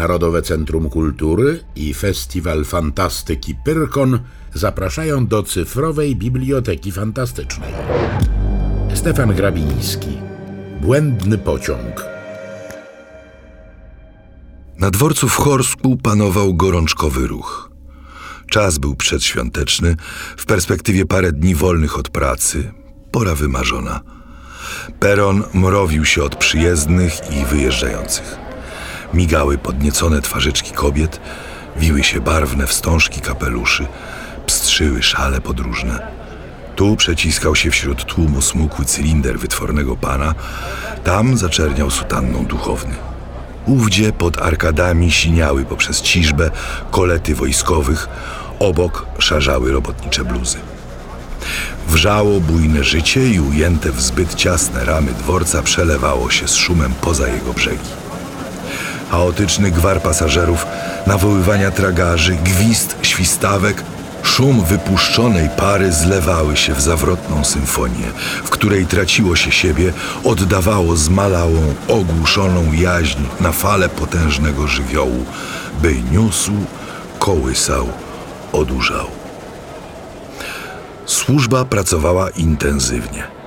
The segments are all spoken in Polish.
Narodowe Centrum Kultury i Festiwal Fantastyki Pyrkon zapraszają do cyfrowej Biblioteki Fantastycznej. Stefan Grabiński. Błędny pociąg. Na dworcu w Chorsku panował gorączkowy ruch. Czas był przedświąteczny, w perspektywie parę dni wolnych od pracy, pora wymarzona. Peron mrowił się od przyjezdnych i wyjeżdżających. Migały podniecone twarzyczki kobiet, wiły się barwne wstążki kapeluszy, pstrzyły szale podróżne. Tu przeciskał się wśród tłumu smukły cylinder wytwornego pana, tam zaczerniał sutanną duchowny. Ówdzie pod arkadami siniały poprzez ciżbę kolety wojskowych, obok szarzały robotnicze bluzy. Wrzało bujne życie i ujęte w zbyt ciasne ramy dworca przelewało się z szumem poza jego brzegi. Chaotyczny gwar pasażerów, nawoływania tragarzy, gwizd, świstawek, szum wypuszczonej pary zlewały się w zawrotną symfonię, w której traciło się siebie, oddawało zmalałą, ogłuszoną jaźń na falę potężnego żywiołu, by niósł, kołysał, odurzał. Służba pracowała intensywnie.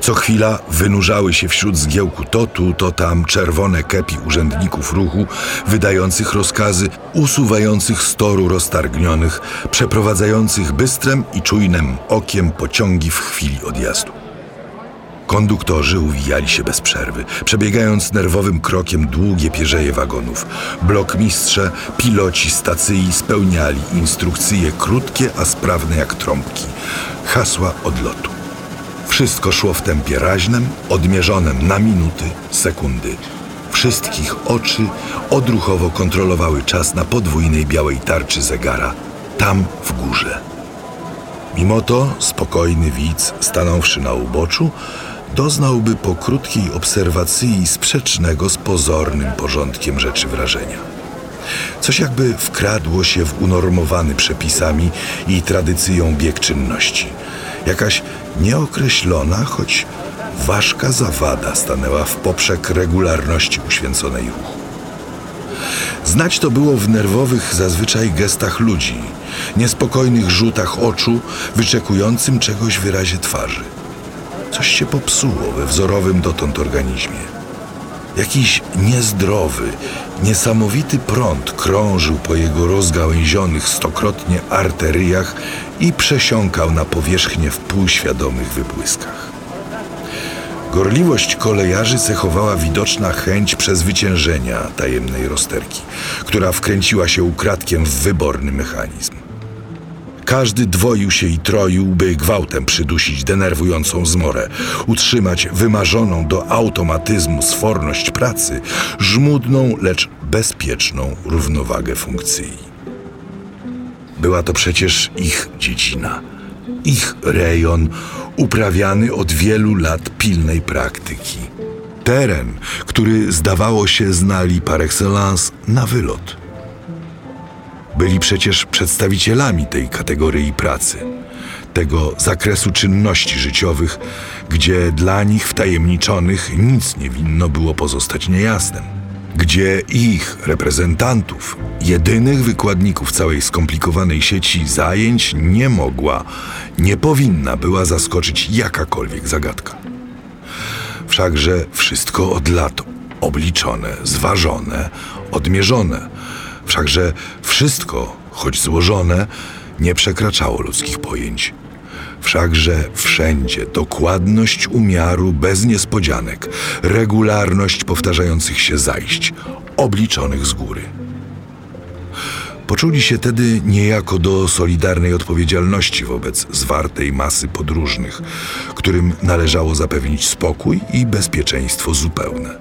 Co chwila wynurzały się wśród zgiełku to tu, to tam czerwone kepi urzędników ruchu, wydających rozkazy, usuwających z toru roztargnionych, przeprowadzających bystrem i czujnym okiem pociągi w chwili odjazdu. Konduktorzy uwijali się bez przerwy, przebiegając nerwowym krokiem długie pierzeje wagonów. Blokmistrze, piloci stacji spełniali instrukcje krótkie, a sprawne jak trąbki. Hasła odlotu. Wszystko szło w tempie raźnym, odmierzonym na minuty, sekundy. Wszystkich oczy odruchowo kontrolowały czas na podwójnej białej tarczy zegara, tam w górze. Mimo to spokojny widz, stanąwszy na uboczu, doznałby po krótkiej obserwacji sprzecznego z pozornym porządkiem rzeczy wrażenia. Coś jakby wkradło się w unormowany przepisami i tradycją bieg czynności. Jakaś nieokreślona, choć ważka zawada stanęła w poprzek regularności uświęconej ruchu. Znać to było w nerwowych zazwyczaj gestach ludzi, niespokojnych rzutach oczu, wyczekującym czegoś wyrazie twarzy. Coś się popsuło we wzorowym dotąd organizmie. Jakiś niezdrowy, niesamowity prąd krążył po jego rozgałęzionych stokrotnie arteryjach i przesiąkał na powierzchnię w półświadomych wybłyskach. Gorliwość kolejarzy cechowała widoczna chęć przezwyciężenia tajemnej rozterki, która wkręciła się ukradkiem w wyborny mechanizm. Każdy dwoił się i troił, by gwałtem przydusić denerwującą zmorę, utrzymać wymarzoną do automatyzmu sforność pracy, żmudną, lecz bezpieczną równowagę funkcji. Była to przecież ich dziedzina, ich rejon, uprawiany od wielu lat pilnej praktyki. Teren, który zdawało się znali par excellence na wylot. Byli przecież przedstawicielami tej kategorii pracy, tego zakresu czynności życiowych, gdzie dla nich wtajemniczonych nic nie winno było pozostać niejasnym, gdzie ich reprezentantów, jedynych wykładników całej skomplikowanej sieci zajęć nie mogła, nie powinna była zaskoczyć jakakolwiek zagadka. Wszakże wszystko od lat obliczone, zważone, odmierzone – Wszakże wszystko, choć złożone, nie przekraczało ludzkich pojęć. Wszakże wszędzie dokładność umiaru bez niespodzianek, regularność powtarzających się zajść, obliczonych z góry. Poczuli się tedy niejako do solidarnej odpowiedzialności wobec zwartej masy podróżnych, którym należało zapewnić spokój i bezpieczeństwo zupełne.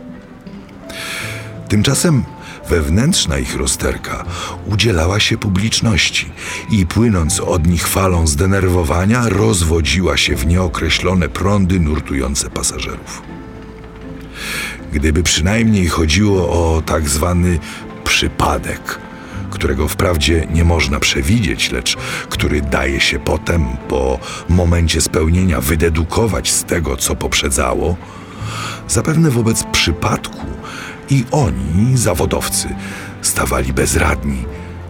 Tymczasem Wewnętrzna ich rozterka udzielała się publiczności i płynąc od nich falą zdenerwowania, rozwodziła się w nieokreślone prądy nurtujące pasażerów. Gdyby przynajmniej chodziło o tak zwany przypadek, którego wprawdzie nie można przewidzieć, lecz który daje się potem, po momencie spełnienia, wydedukować z tego, co poprzedzało, zapewne wobec przypadku I oni, zawodowcy, stawali bezradni,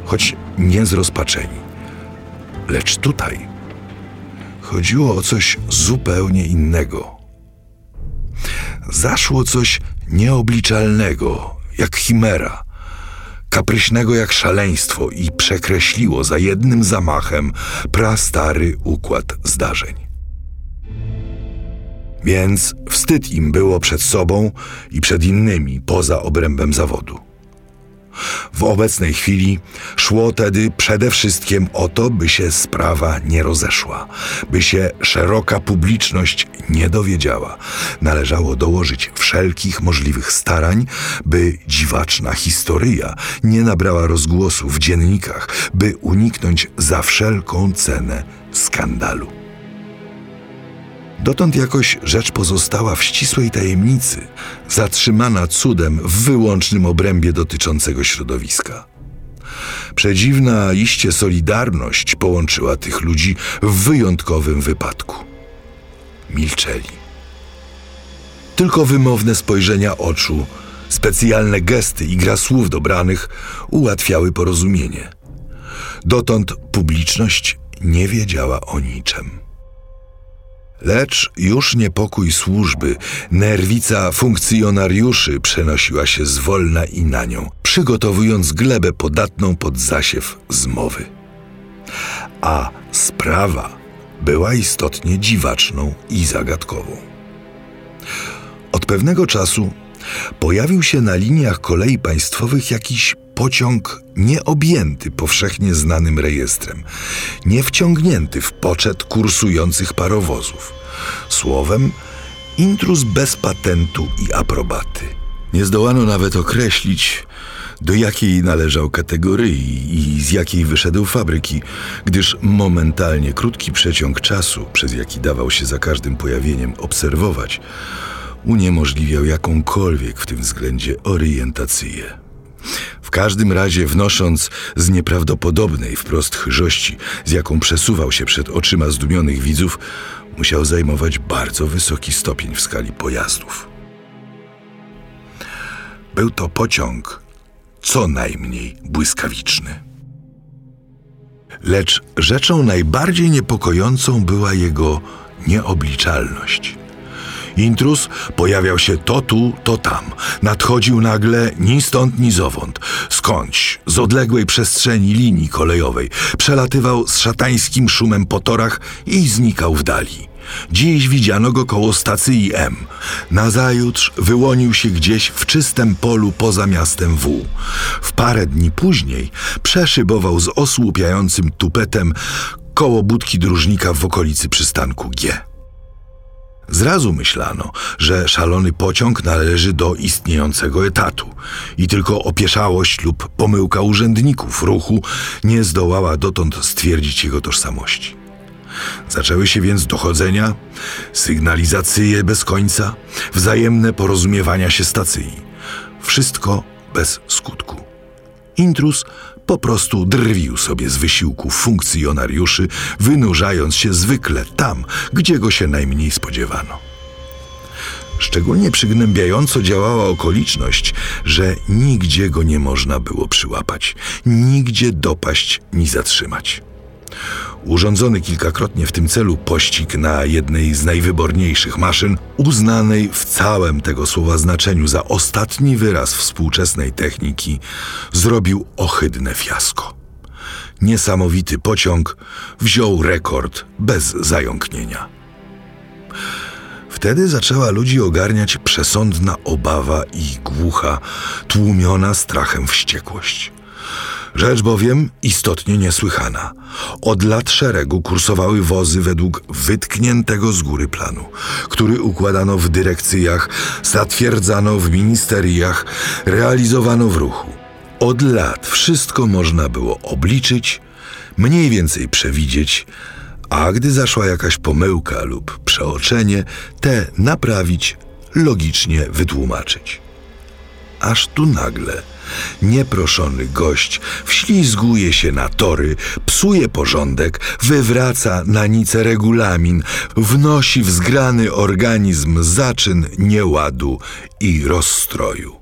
choć nie zrozpaczeni. Lecz tutaj chodziło o coś zupełnie innego. Zaszło coś nieobliczalnego, jak chimera, kapryśnego jak szaleństwo i przekreśliło za jednym zamachem prastary układ zdarzeń. Więc wstyd im było przed sobą i przed innymi poza obrębem zawodu. W obecnej chwili szło tedy przede wszystkim o to, by się sprawa nie rozeszła, by się szeroka publiczność nie dowiedziała. Należało dołożyć wszelkich możliwych starań, by dziwaczna historia nie nabrała rozgłosu w dziennikach, by uniknąć za wszelką cenę skandalu. Dotąd jakoś rzecz pozostała w ścisłej tajemnicy, zatrzymana cudem w wyłącznym obrębie dotyczącego środowiska. Przedziwna iście solidarność połączyła tych ludzi w wyjątkowym wypadku. Milczeli. Tylko wymowne spojrzenia oczu, specjalne gesty i gra słów dobranych ułatwiały porozumienie. Dotąd publiczność nie wiedziała o niczym. Lecz już niepokój służby, nerwica funkcjonariuszy przenosiła się zwolna i na nią, przygotowując glebę podatną pod zasiew zmowy. A sprawa była istotnie dziwaczną i zagadkową. Od pewnego czasu pojawił się na liniach kolei państwowych jakiś pociąg nieobjęty powszechnie znanym rejestrem, nie wciągnięty w poczet kursujących parowozów. Słowem, intruz bez patentu i aprobaty. Nie zdołano nawet określić, do jakiej należał kategorii i z jakiej wyszedł fabryki, gdyż momentalnie krótki przeciąg czasu, przez jaki dawał się za każdym pojawieniem obserwować, uniemożliwiał jakąkolwiek w tym względzie orientację. W każdym razie wnosząc z nieprawdopodobnej wprost chyżości, z jaką przesuwał się przed oczyma zdumionych widzów, musiał zajmować bardzo wysoki stopień w skali pojazdów. Był to pociąg co najmniej błyskawiczny. Lecz rzeczą najbardziej niepokojącą była jego nieobliczalność – Intrus pojawiał się to tu, to tam. Nadchodził nagle ni stąd, ni zowąd. Skądś, z odległej przestrzeni linii kolejowej. Przelatywał z szatańskim szumem po torach i znikał w dali. Dziś widziano go koło stacji M. Nazajutrz wyłonił się gdzieś w czystym polu poza miastem W. W parę dni później przeszybował z osłupiającym tupetem koło budki dróżnika w okolicy przystanku G. Zrazu myślano, że szalony pociąg należy do istniejącego etatu i tylko opieszałość lub pomyłka urzędników ruchu nie zdołała dotąd stwierdzić jego tożsamości. Zaczęły się więc dochodzenia, sygnalizacje bez końca, wzajemne porozumiewania się stacji. Wszystko bez skutku. Intrus po prostu drwił sobie z wysiłków funkcjonariuszy, wynurzając się zwykle tam, gdzie go się najmniej spodziewano. Szczególnie przygnębiająco działała okoliczność, że nigdzie go nie można było przyłapać, nigdzie dopaść ni zatrzymać. Urządzony kilkakrotnie w tym celu pościg na jednej z najwyborniejszych maszyn, uznanej w całym tego słowa znaczeniu za ostatni wyraz współczesnej techniki, zrobił ohydne fiasko. Niesamowity pociąg wziął rekord bez zająknienia. Wtedy zaczęła ludzi ogarniać przesądna obawa i głucha, tłumiona strachem wściekłość. Rzecz bowiem istotnie niesłychana. Od lat szeregu kursowały wozy według wytkniętego z góry planu, który układano w dyrekcjach, zatwierdzano w ministeriach, realizowano w ruchu. Od lat wszystko można było obliczyć, mniej więcej przewidzieć, a gdy zaszła jakaś pomyłka lub przeoczenie, te naprawić, logicznie wytłumaczyć. Aż tu nagle Nieproszony gość wślizguje się na tory, psuje porządek, wywraca na nicę regulamin, wnosi w zgrany organizm zaczyn nieładu i rozstroju.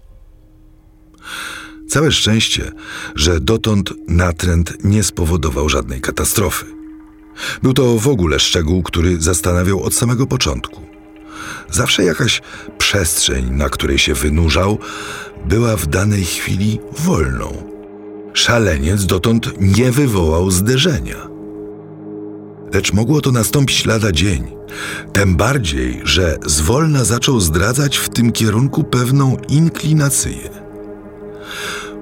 Całe szczęście, że dotąd natręt nie spowodował żadnej katastrofy. Był to w ogóle szczegół, który zastanawiał od samego początku. Zawsze jakaś przestrzeń, na której się wynurzał, była w danej chwili wolną. Szaleniec dotąd nie wywołał zderzenia. Lecz mogło to nastąpić lada dzień. Tym bardziej, że zwolna zaczął zdradzać w tym kierunku pewną inklinację.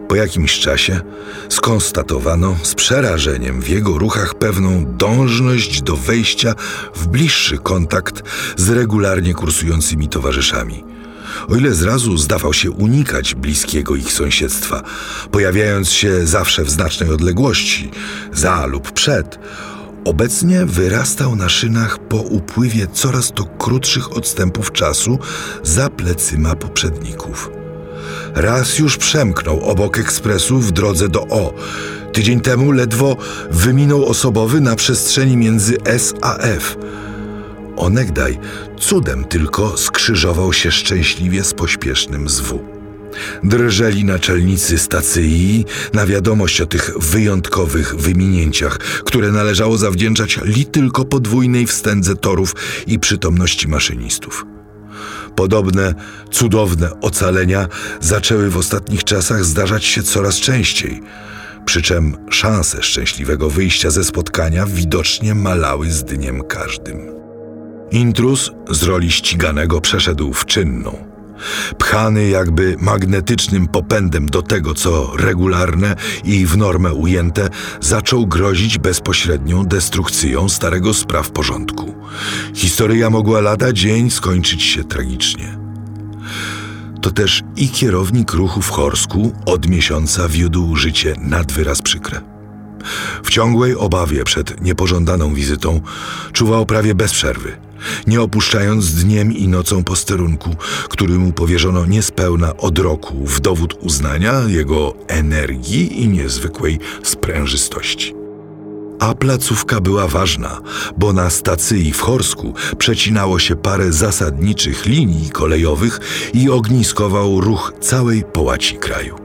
Po jakimś czasie skonstatowano z przerażeniem w jego ruchach pewną dążność do wejścia w bliższy kontakt z regularnie kursującymi towarzyszami. O ile zrazu zdawał się unikać bliskiego ich sąsiedztwa, pojawiając się zawsze w znacznej odległości, za lub przed, Obecnie wyrastał na szynach po upływie coraz to krótszych odstępów czasu za plecyma poprzedników. Raz już przemknął obok ekspresu w drodze do O. Tydzień temu ledwo wyminął osobowy na przestrzeni między S a F. Onegdaj cudem tylko skrzyżował się szczęśliwie z pośpiesznym z W. Drżeli naczelnicy stacji na wiadomość o tych wyjątkowych wyminięciach, które należało zawdzięczać li tylko podwójnej wstędze torów i przytomności maszynistów. Podobne cudowne ocalenia zaczęły w ostatnich czasach zdarzać się coraz częściej, przy czym szanse szczęśliwego wyjścia ze spotkania widocznie malały z dniem każdym. Intrus z roli ściganego przeszedł w czynną. Pchany jakby magnetycznym popędem do tego, co regularne i w normę ujęte, zaczął grozić bezpośrednią destrukcją starego spraw porządku. Historia mogła lada dzień skończyć się tragicznie. To też i kierownik ruchu w Chorsku od miesiąca wiódł życie nad wyraz przykre. W ciągłej obawie przed niepożądaną wizytą czuwał prawie bez przerwy – nie opuszczając dniem i nocą posterunku, który mu powierzono niespełna od roku w dowód uznania jego energii i niezwykłej sprężystości. A placówka była ważna, bo na stacji w Chorsku przecinało się parę zasadniczych linii kolejowych i ogniskował ruch całej połaci kraju.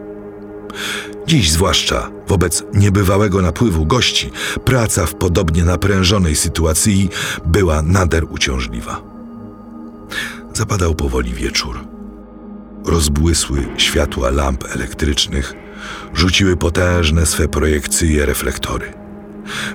Dziś zwłaszcza wobec niebywałego napływu gości, praca w podobnie naprężonej sytuacji była nader uciążliwa. Zapadał powoli wieczór. Rozbłysły światła lamp elektrycznych rzuciły potężne swe projekcyje reflektory.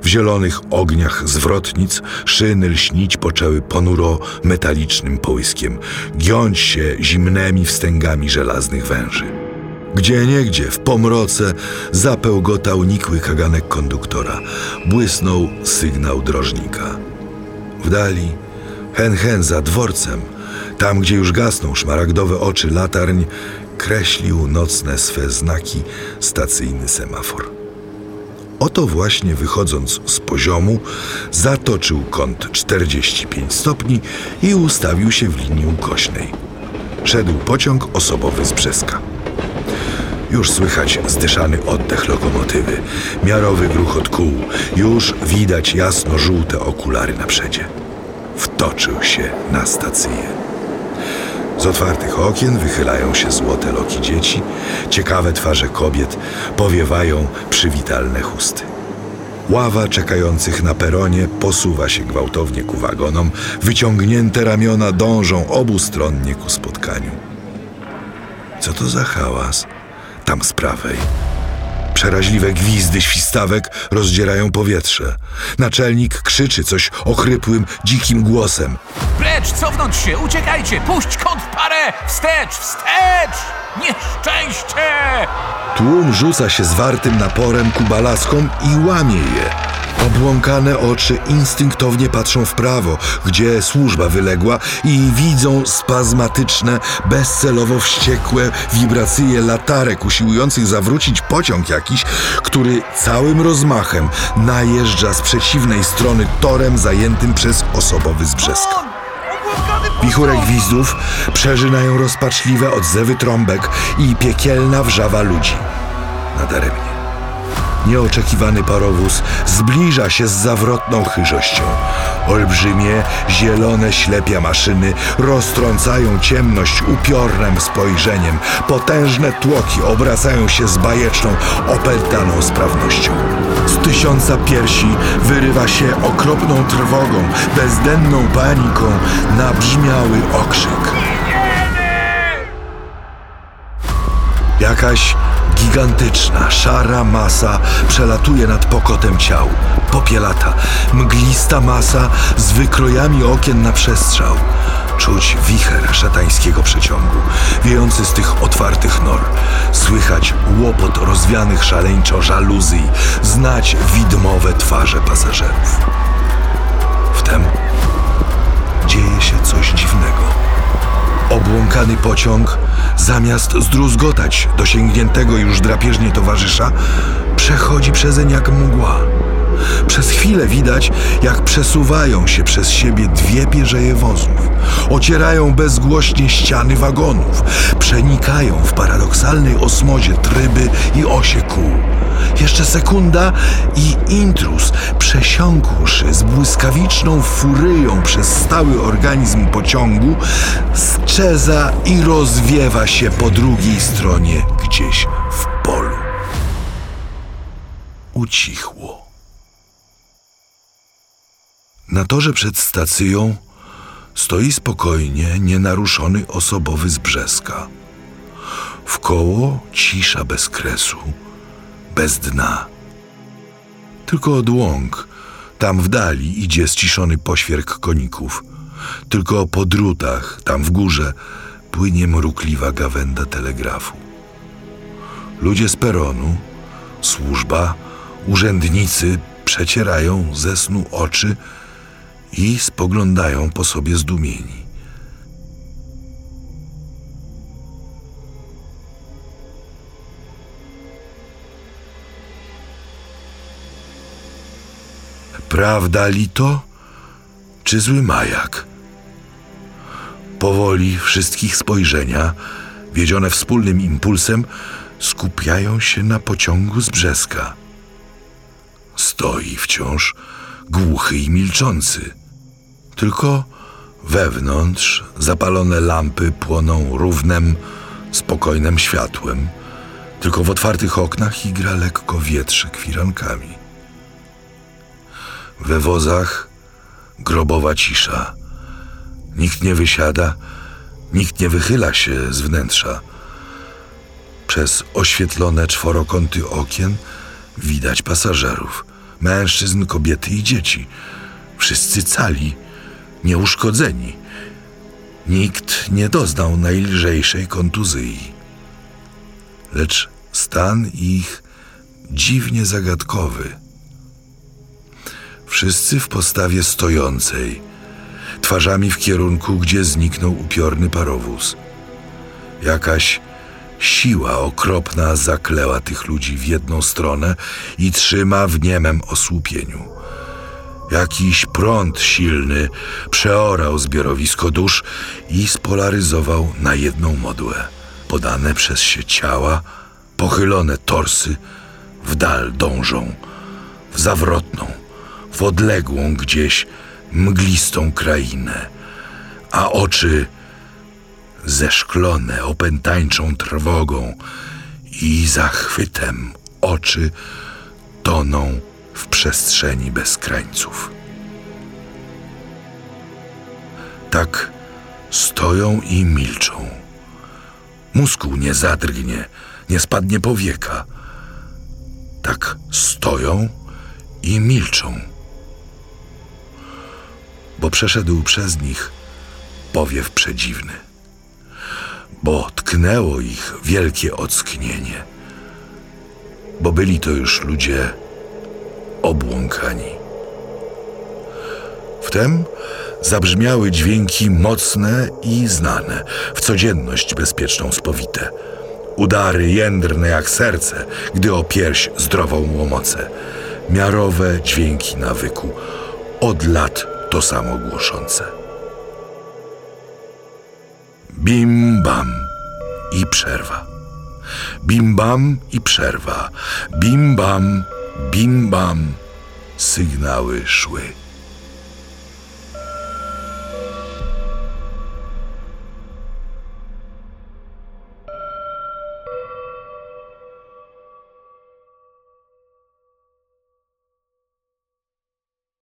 W zielonych ogniach zwrotnic szyny lśnić poczęły ponuro metalicznym połyskiem, giąć się zimnymi wstęgami żelaznych węży. Gdzie niegdzie w pomroce zapełgotał nikły kaganek konduktora. Błysnął sygnał drożnika. W dali, hen hen za dworcem, tam gdzie już gasną szmaragdowe oczy latarń, kreślił nocne swe znaki stacyjny semafor. Oto właśnie wychodząc z poziomu, zatoczył kąt 45 stopni i ustawił się w linii ukośnej. Szedł pociąg osobowy z Brzeska. Już słychać zdyszany oddech lokomotywy, miarowy gruchot kół, już widać jasno-żółte okulary na przedzie. Wtoczył się na stację. Z otwartych okien wychylają się złote loki dzieci, ciekawe twarze kobiet powiewają przywitalne chusty. Ława czekających na peronie posuwa się gwałtownie ku wagonom, wyciągnięte ramiona dążą obustronnie ku spotkaniu. Co to za hałas? Tam z prawej. Przeraźliwe gwizdy świstawek rozdzierają powietrze. Naczelnik krzyczy coś ochrypłym, dzikim głosem. Precz, cofnąć się, uciekajcie, puść kąt parę! Wstecz, wstecz! Nieszczęście! Tłum rzuca się zwartym naporem ku balaskom i łamie je. Obłąkane oczy instynktownie patrzą w prawo, gdzie służba wyległa i widzą spazmatyczne, bezcelowo wściekłe wibracje latarek usiłujących zawrócić pociąg jakiś, który całym rozmachem najeżdża z przeciwnej strony torem zajętym przez osobowy z Brzeska. Wichurek gwizdów przeżynają rozpaczliwe odzewy trąbek i piekielna wrzawa ludzi. Nadaremnie. Nieoczekiwany parowóz zbliża się z zawrotną chyżością. Olbrzymie, zielone ślepia maszyny roztrącają ciemność upiornym spojrzeniem. Potężne tłoki obracają się z bajeczną, opętaną sprawnością. Z tysiąca piersi wyrywa się okropną trwogą, bezdenną paniką, nabrzmiały okrzyk. Jakaś gigantyczna, szara masa przelatuje nad pokotem ciał. Popielata, mglista masa z wykrojami okien na przestrzał. Czuć wicher szatańskiego przeciągu, wiejący z tych otwartych nor. Słychać łopot rozwianych szaleńczo żaluzji, znać widmowe twarze pasażerów. Wtem dzieje się coś dziwnego. Obłąkany pociąg, zamiast zdruzgotać dosięgniętego już drapieżnie towarzysza, przechodzi przezeń jak mgła. Przez chwilę widać, jak przesuwają się przez siebie dwie pierzeje wozów. Ocierają bezgłośnie ściany wagonów. Przenikają w paradoksalnej osmozie tryby i osie kół. Jeszcze sekunda i intrus, przesiąkłszy z błyskawiczną furyją przez stały organizm pociągu, strzeza i rozwiewa się po drugiej stronie gdzieś w polu. Ucichło. Na torze przed stacją stoi spokojnie nienaruszony osobowy z Brzeska. Wkoło cisza bez kresu, bez dna. Tylko od łąk, tam w dali idzie ściszony poświerk koników. Tylko po drutach, tam w górze, płynie mrukliwa gawenda telegrafu. Ludzie z peronu, służba, urzędnicy przecierają ze snu oczy i spoglądają po sobie zdumieni. Prawda li to, czy zły majak? Powoli wszystkich spojrzenia, wiedzione wspólnym impulsem, skupiają się na pociągu z brzeska. Stoi wciąż głuchy i milczący. Tylko wewnątrz zapalone lampy płoną równem, spokojnym światłem. Tylko w otwartych oknach igra lekko wietrze kwirankami. We wozach grobowa cisza. Nikt nie wysiada, nikt nie wychyla się z wnętrza. Przez oświetlone czworokąty okien widać pasażerów, mężczyzn, kobiety i dzieci. Wszyscy cali, nieuszkodzeni. Nikt nie doznał najlżejszej kontuzji. Lecz stan ich dziwnie zagadkowy. Wszyscy w postawie stojącej, twarzami w kierunku, gdzie zniknął upiorny parowóz. Jakaś siła okropna zakleła tych ludzi w jedną stronę i trzyma w niemem osłupieniu. Jakiś prąd silny przeorał zbiorowisko dusz i spolaryzował na jedną modłę. Podane przez się ciała, pochylone torsy w dal dążą, w zawrotną, w odległą gdzieś mglistą krainę, a oczy zeszklone opętańczą trwogą i zachwytem oczy toną w przestrzeni bez krańców. Tak stoją i milczą. Mózgu nie zadrgnie, nie spadnie powieka. Tak stoją i milczą. Bo przeszedł przez nich powiew przedziwny. Bo tknęło ich wielkie ocknienie. Bo byli to już ludzie obłąkani. Wtem zabrzmiały dźwięki mocne i znane, w codzienność bezpieczną spowite. Udary jędrne jak serce, gdy o pierś zdrową łomocę. Miarowe dźwięki nawyku, od lat to samo głoszące. Bim bam i przerwa. Bim bam i przerwa. Bim bam Bim bam, sygnały szły.